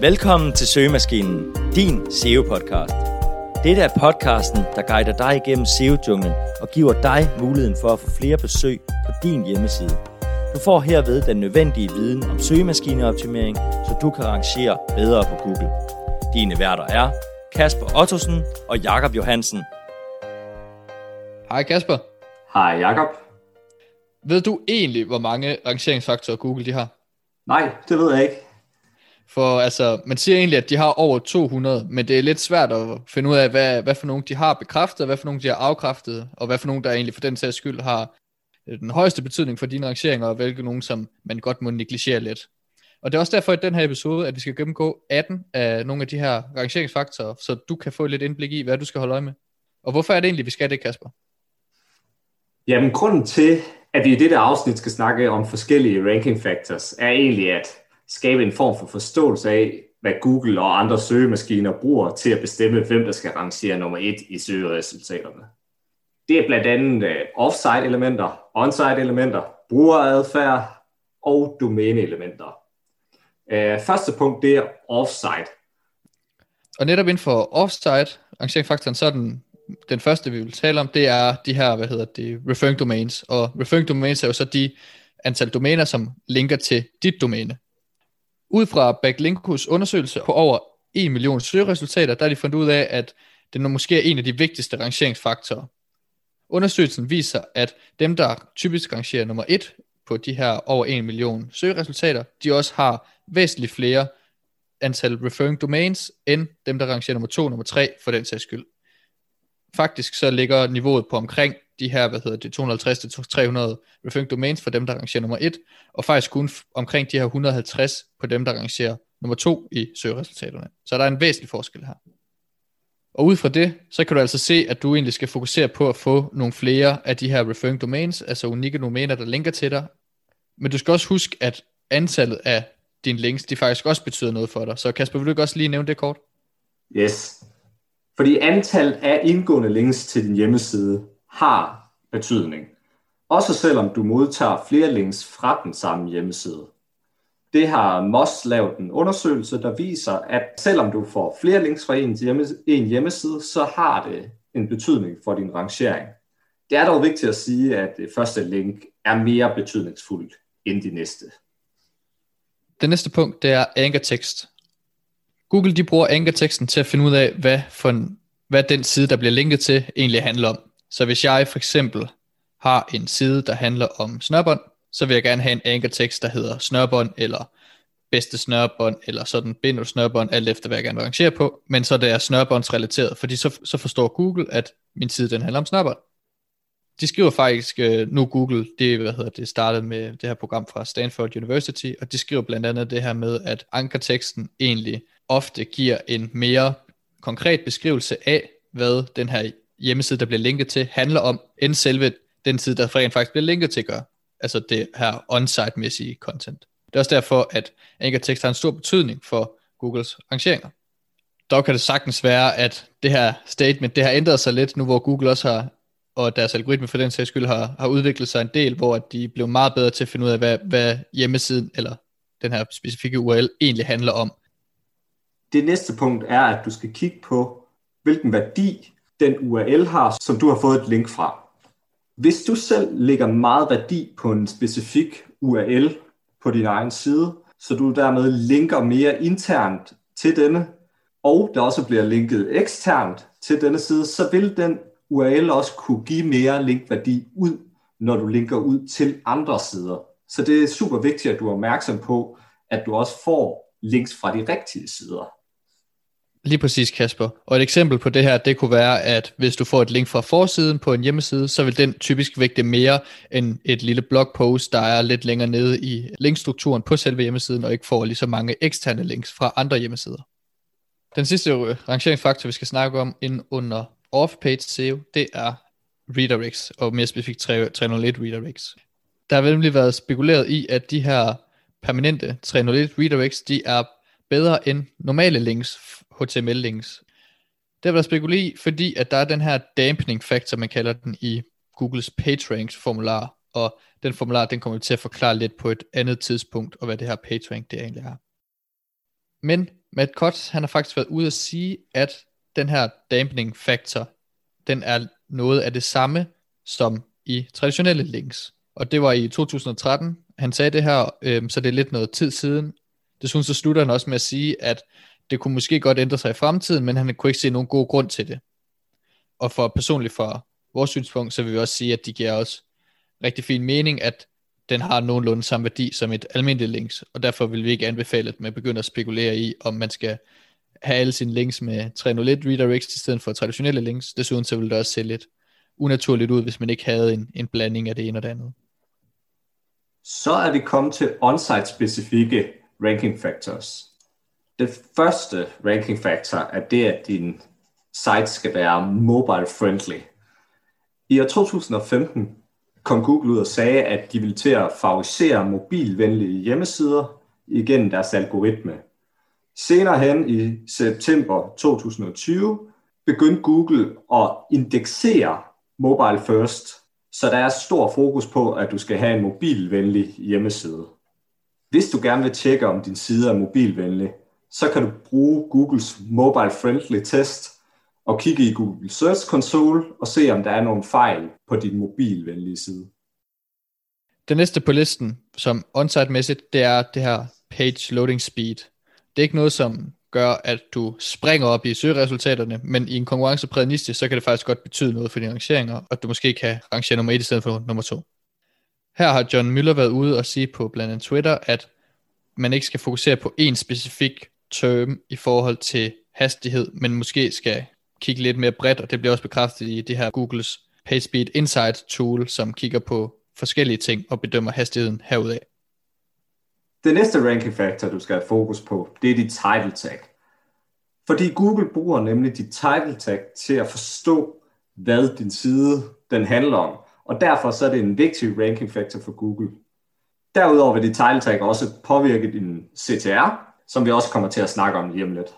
Velkommen til Søgemaskinen, din SEO-podcast. Dette er podcasten, der guider dig igennem SEO-junglen og giver dig muligheden for at få flere besøg på din hjemmeside. Du får herved den nødvendige viden om søgemaskineoptimering, så du kan rangere bedre på Google. Dine værter er Kasper Ottosen og Jakob Johansen. Hej Kasper. Hej Jakob. Ved du egentlig, hvor mange rangeringsfaktorer Google de har? Nej, det ved jeg ikke. For altså, man siger egentlig, at de har over 200, men det er lidt svært at finde ud af, hvad, hvad for nogle de har bekræftet, hvad for nogle de har afkræftet, og hvad for nogle der egentlig for den sags skyld har øh, den højeste betydning for dine rangeringer, og hvilke nogen, som man godt må negligere lidt. Og det er også derfor i den her episode, at vi skal gennemgå 18 af nogle af de her rangeringsfaktorer, så du kan få lidt indblik i, hvad du skal holde øje med. Og hvorfor er det egentlig, vi skal det, Kasper? Jamen, grunden til, at vi i dette afsnit skal snakke om forskellige ranking factors, er egentlig at skabe en form for forståelse af, hvad Google og andre søgemaskiner bruger til at bestemme, hvem der skal rangere nummer et i søgeresultaterne. Det er blandt andet øh, offsite-elementer, onsite elementer, brugeradfærd og domæne-elementer. Øh, første punkt, det er offsite. Og netop inden for offsite, rangeringsfaktoren, så er den den første, vi vil tale om, det er de her, hvad hedder det, referring domains. Og referring domains er jo så de antal domæner, som linker til dit domæne. Ud fra Backlinkus undersøgelse på over 1 million søgeresultater, der er de fundet ud af, at det måske er en af de vigtigste rangeringsfaktorer. Undersøgelsen viser, at dem, der typisk rangerer nummer 1 på de her over 1 million søgeresultater, de også har væsentligt flere antal referring domains, end dem, der rangerer nummer 2 og nummer 3 for den sags skyld faktisk så ligger niveauet på omkring de her, hvad hedder det, 250-300 referring domains for dem, der rangerer nummer 1, og faktisk kun omkring de her 150 på dem, der rangerer nummer 2 i søgeresultaterne. Så der er en væsentlig forskel her. Og ud fra det, så kan du altså se, at du egentlig skal fokusere på at få nogle flere af de her referring domains, altså unikke domæner, der linker til dig. Men du skal også huske, at antallet af dine links, de faktisk også betyder noget for dig. Så Kasper, vil du ikke også lige nævne det kort? Yes. Fordi antallet af indgående links til din hjemmeside har betydning. Også selvom du modtager flere links fra den samme hjemmeside. Det har Moss lavet en undersøgelse, der viser, at selvom du får flere links fra en, en hjemmeside, så har det en betydning for din rangering. Det er dog vigtigt at sige, at det første link er mere betydningsfuldt end de næste. Det næste punkt, det er anchor text. Google de bruger ankerteksten til at finde ud af, hvad, for en, hvad den side, der bliver linket til, egentlig handler om. Så hvis jeg for eksempel har en side, der handler om snørbånd, så vil jeg gerne have en ankertekst, der hedder snørbånd, eller bedste snørbånd, eller sådan bind snørbånd, alt efter hvad jeg gerne vil arrangere på, men så det er snørbåndsrelateret, fordi så, så forstår Google, at min side den handler om snørbånd. De skriver faktisk, øh, nu Google, det, hvad hedder det, startede med det her program fra Stanford University, og de skriver blandt andet det her med, at ankerteksten egentlig ofte giver en mere konkret beskrivelse af, hvad den her hjemmeside, der bliver linket til, handler om, end selve den side, der rent faktisk bliver linket til, gør. Altså det her on-site-mæssige content. Det er også derfor, at ankertekst har en stor betydning for Googles rangeringer. Dog kan det sagtens være, at det her statement, det har ændret sig lidt, nu hvor Google også har, og deres algoritme for den sags skyld, har, har udviklet sig en del, hvor de blev meget bedre til at finde ud af, hvad, hvad hjemmesiden, eller den her specifikke URL egentlig handler om det næste punkt er, at du skal kigge på, hvilken værdi den URL har, som du har fået et link fra. Hvis du selv lægger meget værdi på en specifik URL på din egen side, så du dermed linker mere internt til denne, og der også bliver linket eksternt til denne side, så vil den URL også kunne give mere linkværdi ud, når du linker ud til andre sider. Så det er super vigtigt, at du er opmærksom på, at du også får links fra de rigtige sider. Lige præcis, Kasper. Og et eksempel på det her, det kunne være, at hvis du får et link fra forsiden på en hjemmeside, så vil den typisk vægte mere end et lille blogpost, der er lidt længere nede i linkstrukturen på selve hjemmesiden, og ikke får lige så mange eksterne links fra andre hjemmesider. Den sidste rangeringsfaktor, vi skal snakke om inden under off-page SEO, det er redirects, og mere specifikt 301 redirects. Der har nemlig været spekuleret i, at de her permanente 301 redirects, de er bedre end normale links HTML-links. Det har været spekuleret fordi at der er den her dampening factor, man kalder den i Googles PageRank formular, og den formular, den kommer vi til at forklare lidt på et andet tidspunkt, og hvad det her PageRank det egentlig er. Men Matt Cotts, han har faktisk været ude at sige, at den her dampening factor, den er noget af det samme som i traditionelle links. Og det var i 2013, han sagde det her, øhm, så det er lidt noget tid siden. Desuden så slutter han også med at sige, at det kunne måske godt ændre sig i fremtiden, men han kunne ikke se nogen god grund til det. Og for personligt for vores synspunkt, så vil vi også sige, at de giver os rigtig fin mening, at den har nogenlunde samme værdi som et almindeligt links, og derfor vil vi ikke anbefale, at man begynder at spekulere i, om man skal have alle sine links med 301 redirects i stedet for traditionelle links. Desuden så vil det også se lidt unaturligt ud, hvis man ikke havde en, en blanding af det ene og det andet. Så er vi kommet til on-site specifikke ranking factors. Den første ranking factor er det, at din site skal være mobile friendly. I år 2015 kom Google ud og sagde, at de ville til at favorisere mobilvenlige hjemmesider igennem deres algoritme. Senere hen i september 2020 begyndte Google at indeksere mobile first, så der er stor fokus på, at du skal have en mobilvenlig hjemmeside. Hvis du gerne vil tjekke, om din side er mobilvenlig, så kan du bruge Googles Mobile Friendly Test og kigge i Google Search Console og se, om der er nogle fejl på din mobilvenlige side. Det næste på listen, som onsite-mæssigt, det er det her page loading speed. Det er ikke noget, som gør, at du springer op i søgeresultaterne, men i en konkurrencepræget niche, så kan det faktisk godt betyde noget for dine rangeringer, og du måske kan rangere nummer 1 i stedet for nummer 2. Her har John Müller været ude og sige på blandt andet Twitter, at man ikke skal fokusere på en specifik term i forhold til hastighed, men måske skal kigge lidt mere bredt, og det bliver også bekræftet i det her Googles PageSpeed Insight tool, som kigger på forskellige ting og bedømmer hastigheden herudaf. Det næste ranking factor, du skal have fokus på, det er dit title tag. Fordi Google bruger nemlig dit title tag til at forstå, hvad din side den handler om. Og derfor så er det en vigtig ranking factor for Google. Derudover vil dit title tag også påvirke din CTR, som vi også kommer til at snakke om lige om lidt.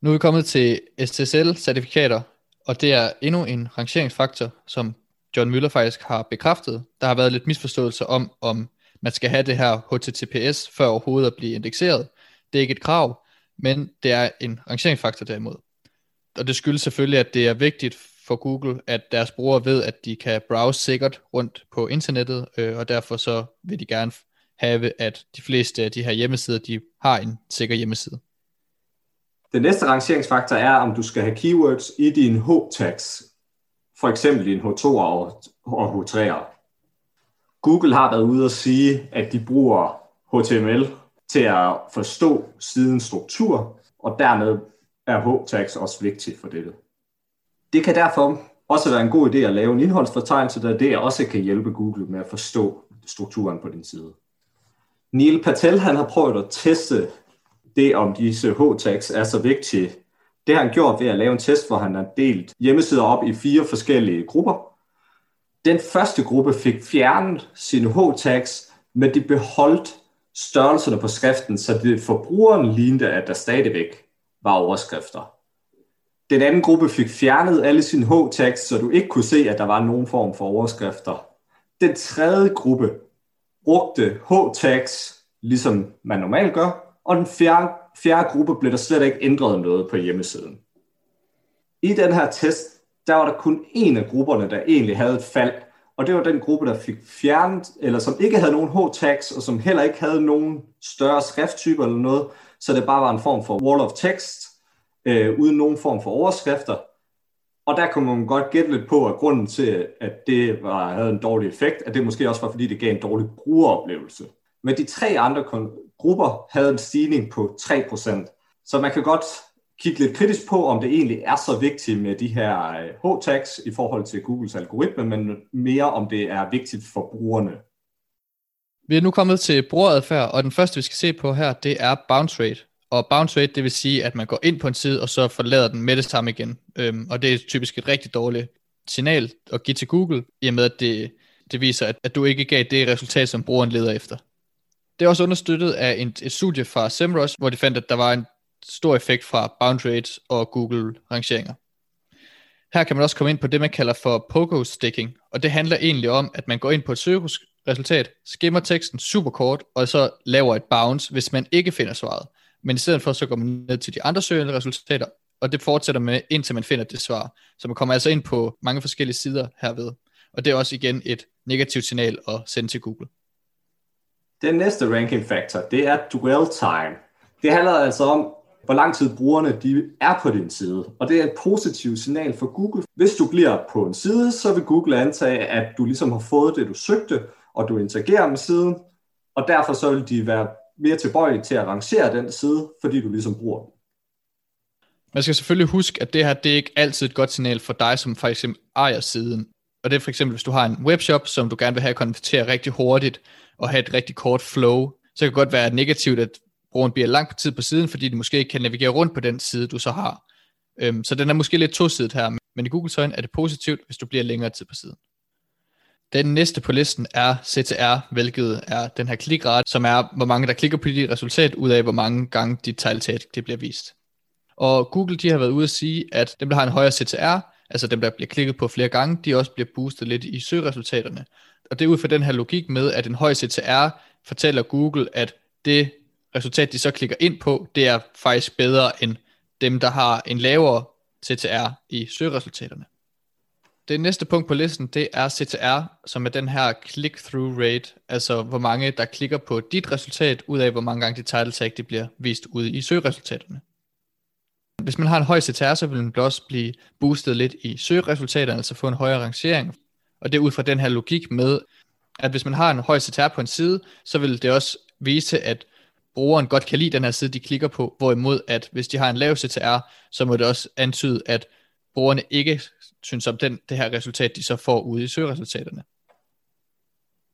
Nu er vi kommet til SSL-certifikater, og det er endnu en rangeringsfaktor, som John Müller faktisk har bekræftet. Der har været lidt misforståelse om, om man skal have det her HTTPS før overhovedet at blive indekseret. Det er ikke et krav, men det er en rangeringsfaktor derimod. Og det skyldes selvfølgelig, at det er vigtigt for Google, at deres brugere ved, at de kan browse sikkert rundt på internettet, øh, og derfor så vil de gerne have, at de fleste af de her hjemmesider, de har en sikker hjemmeside. Den næste rangeringsfaktor er, om du skal have keywords i din H-tags, for eksempel din H2 og H3'er. Google har været ude og sige, at de bruger HTML til at forstå sidens struktur, og dermed er H-tags også vigtigt for dette. Det kan derfor også være en god idé at lave en indholdsfortegnelse, der det også kan hjælpe Google med at forstå strukturen på din side. Neil Patel han har prøvet at teste det, om disse H-tags er så vigtige. Det har han gjort ved at lave en test, hvor han har delt hjemmesider op i fire forskellige grupper. Den første gruppe fik fjernet sine H-tags, men de beholdt størrelserne på skriften, så det forbrugeren lignede, at der stadigvæk var overskrifter. Den anden gruppe fik fjernet alle sine H-tags, så du ikke kunne se, at der var nogen form for overskrifter. Den tredje gruppe brugte H-tags, ligesom man normalt gør, og den fjerde, fjerde gruppe blev der slet ikke ændret noget på hjemmesiden. I den her test, der var der kun en af grupperne, der egentlig havde et fald, og det var den gruppe, der fik fjernet, eller som ikke havde nogen H-tags, og som heller ikke havde nogen større skrifttyper eller noget, så det bare var en form for wall of text, øh, uden nogen form for overskrifter. Og der kunne man godt gætte lidt på, at grunden til, at det var, havde en dårlig effekt, at det måske også var, fordi det gav en dårlig brugeroplevelse. Men de tre andre grupper havde en stigning på 3%. Så man kan godt kigge lidt kritisk på, om det egentlig er så vigtigt med de her øh, H-tags i forhold til Googles algoritme, men mere om det er vigtigt for brugerne. Vi er nu kommet til brugeradfærd, og den første vi skal se på her, det er bounce rate. Og bounce rate, det vil sige, at man går ind på en side, og så forlader den med det samme igen. Øhm, og det er typisk et rigtig dårligt signal at give til Google, i og med at det, det viser, at, at du ikke gav det resultat, som brugeren leder efter. Det er også understøttet af en, et studie fra Semrush, hvor de fandt, at der var en stor effekt fra bounce rates og Google rangeringer. Her kan man også komme ind på det, man kalder for pogo sticking, og det handler egentlig om, at man går ind på et søgeresultat, skimmer teksten super kort, og så laver et bounce, hvis man ikke finder svaret men i stedet for så går man ned til de andre søgeresultater, og det fortsætter med, indtil man finder det svar. Så man kommer altså ind på mange forskellige sider herved. Og det er også igen et negativt signal at sende til Google. Den næste ranking factor, det er dwell time. Det handler altså om, hvor lang tid brugerne de er på din side. Og det er et positivt signal for Google. Hvis du bliver på en side, så vil Google antage, at du ligesom har fået det, du søgte, og du interagerer med siden, og derfor så vil de være mere tilbøjelig til at arrangere den side, fordi du ligesom bruger den. Man skal selvfølgelig huske, at det her det er ikke altid et godt signal for dig, som for eksempel ejer siden. Og det er for eksempel, hvis du har en webshop, som du gerne vil have konvertere rigtig hurtigt, og have et rigtig kort flow, så kan det godt være negativt, at brugeren bliver lang tid på siden, fordi de måske ikke kan navigere rundt på den side, du så har. Øhm, så den er måske lidt tosidet her, men i Google øjne er det positivt, hvis du bliver længere tid på siden. Den næste på listen er CTR, hvilket er den her klikrate, som er, hvor mange der klikker på dit resultat, ud af hvor mange gange dit title det bliver vist. Og Google de har været ude at sige, at dem, der har en højere CTR, altså dem, der bliver klikket på flere gange, de også bliver boostet lidt i søgeresultaterne. Og det er ud fra den her logik med, at en høj CTR fortæller Google, at det resultat, de så klikker ind på, det er faktisk bedre end dem, der har en lavere CTR i søgeresultaterne. Det næste punkt på listen, det er CTR, som er den her click-through rate, altså hvor mange, der klikker på dit resultat, ud af hvor mange gange dit title tag det bliver vist ude i søgeresultaterne. Hvis man har en høj CTR, så vil den også blive boostet lidt i søgeresultaterne, altså få en højere rangering. Og det er ud fra den her logik med, at hvis man har en høj CTR på en side, så vil det også vise, at brugeren godt kan lide den her side, de klikker på, hvorimod at hvis de har en lav CTR, så må det også antyde, at brugerne ikke synes om den, det her resultat, de så får ude i søgeresultaterne.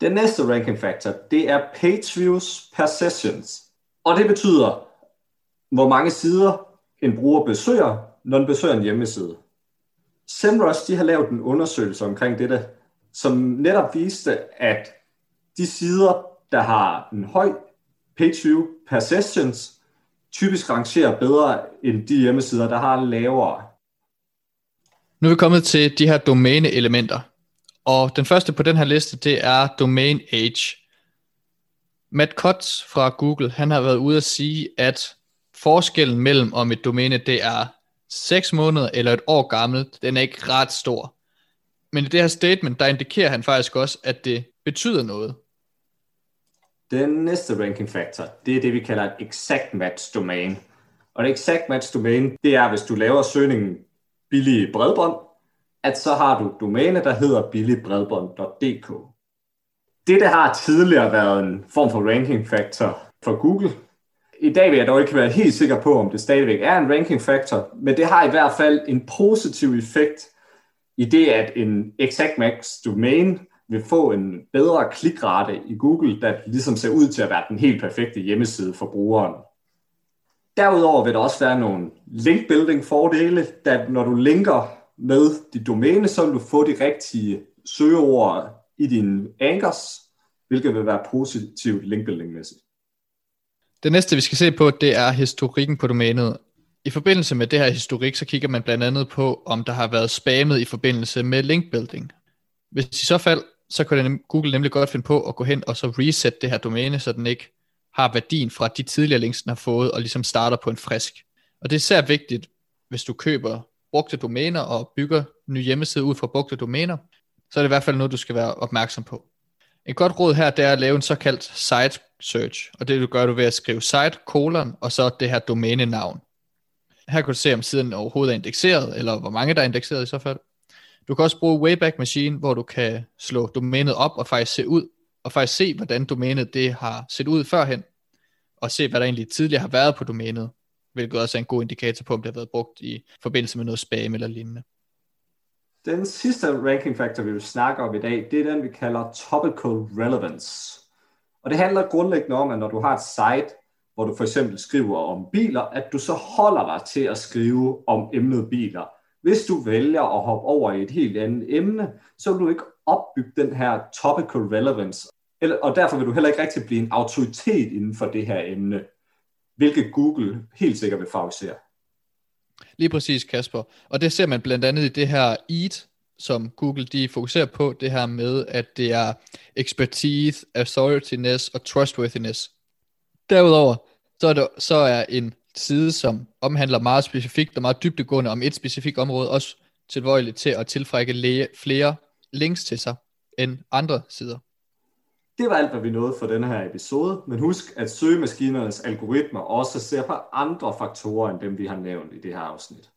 Den næste ranking factor, det er page views per sessions. Og det betyder, hvor mange sider en bruger besøger, når den besøger en hjemmeside. SEMrush de har lavet en undersøgelse omkring dette, som netop viste, at de sider, der har en høj page view per sessions, typisk rangerer bedre end de hjemmesider, der har en lavere. Nu er vi kommet til de her domæne-elementer. Og den første på den her liste, det er domain age. Matt Kotz fra Google, han har været ude at sige, at forskellen mellem om et domæne det er 6 måneder eller et år gammelt, den er ikke ret stor. Men i det her statement, der indikerer han faktisk også, at det betyder noget. Den næste ranking factor, det er det, vi kalder et exact match domain. Og et exact match domain, det er, hvis du laver søgningen billig bredbånd, at så har du domæne, der hedder billigbredbånd.dk. Det, der har tidligere været en form for ranking factor for Google, i dag vil jeg dog ikke være helt sikker på, om det stadigvæk er en ranking factor, men det har i hvert fald en positiv effekt i det, at en exact max domain vil få en bedre klikrate i Google, der ligesom ser ud til at være den helt perfekte hjemmeside for brugeren. Derudover vil der også være nogle link building fordele, da når du linker med dit domæne, så vil du få de rigtige søgeord i dine anchors, hvilket vil være positivt linkbuilding-mæssigt. Det næste, vi skal se på, det er historikken på domænet. I forbindelse med det her historik, så kigger man blandt andet på, om der har været spammet i forbindelse med linkbuilding. Hvis i så fald, så kan Google nemlig godt finde på at gå hen og så reset det her domæne, så den ikke har værdien fra de tidligere links, den har fået, og ligesom starter på en frisk. Og det er især vigtigt, hvis du køber brugte domæner og bygger nye hjemmeside ud fra brugte domæner, så er det i hvert fald noget, du skal være opmærksom på. Et godt råd her, det er at lave en såkaldt site search, og det du gør du ved at skrive site, kolon, og så det her domænenavn. Her kan du se, om siden overhovedet er indekseret, eller hvor mange der er indekseret i så fald. Du kan også bruge Wayback Machine, hvor du kan slå domænet op og faktisk se ud, og faktisk se, hvordan domænet det har set ud førhen, og se, hvad der egentlig tidligere har været på domænet, hvilket også er en god indikator på, om det har været brugt i forbindelse med noget spam eller lignende. Den sidste ranking factor, vi vil snakke om i dag, det er den, vi kalder topical relevance. Og det handler grundlæggende om, at når du har et site, hvor du for eksempel skriver om biler, at du så holder dig til at skrive om emnet biler. Hvis du vælger at hoppe over i et helt andet emne, så vil du ikke opbygge den her topical relevance, og derfor vil du heller ikke rigtig blive en autoritet inden for det her emne, hvilket Google helt sikkert vil favorisere. Lige præcis, Kasper. Og det ser man blandt andet i det her EAT, som Google de fokuserer på, det her med, at det er expertise, authorityness og trustworthiness. Derudover, så er, det, så er en side, som omhandler meget specifikt og meget dybdegående om et specifikt område, også tilbøjeligt til at tilfrække læge, flere links til sig end andre sider. Det var alt, hvad vi nåede for denne her episode, men husk, at søgemaskinernes algoritmer også ser på andre faktorer end dem, vi har nævnt i det her afsnit.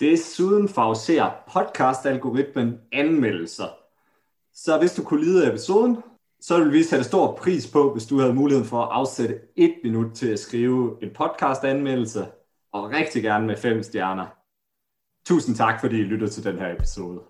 Desuden favoriserer podcast-algoritmen anmeldelser. Så hvis du kunne lide episoden, så ville vi sætte stor pris på, hvis du havde muligheden for at afsætte et minut til at skrive en podcast-anmeldelse, og rigtig gerne med fem stjerner. Tusind tak, fordi I lyttede til den her episode.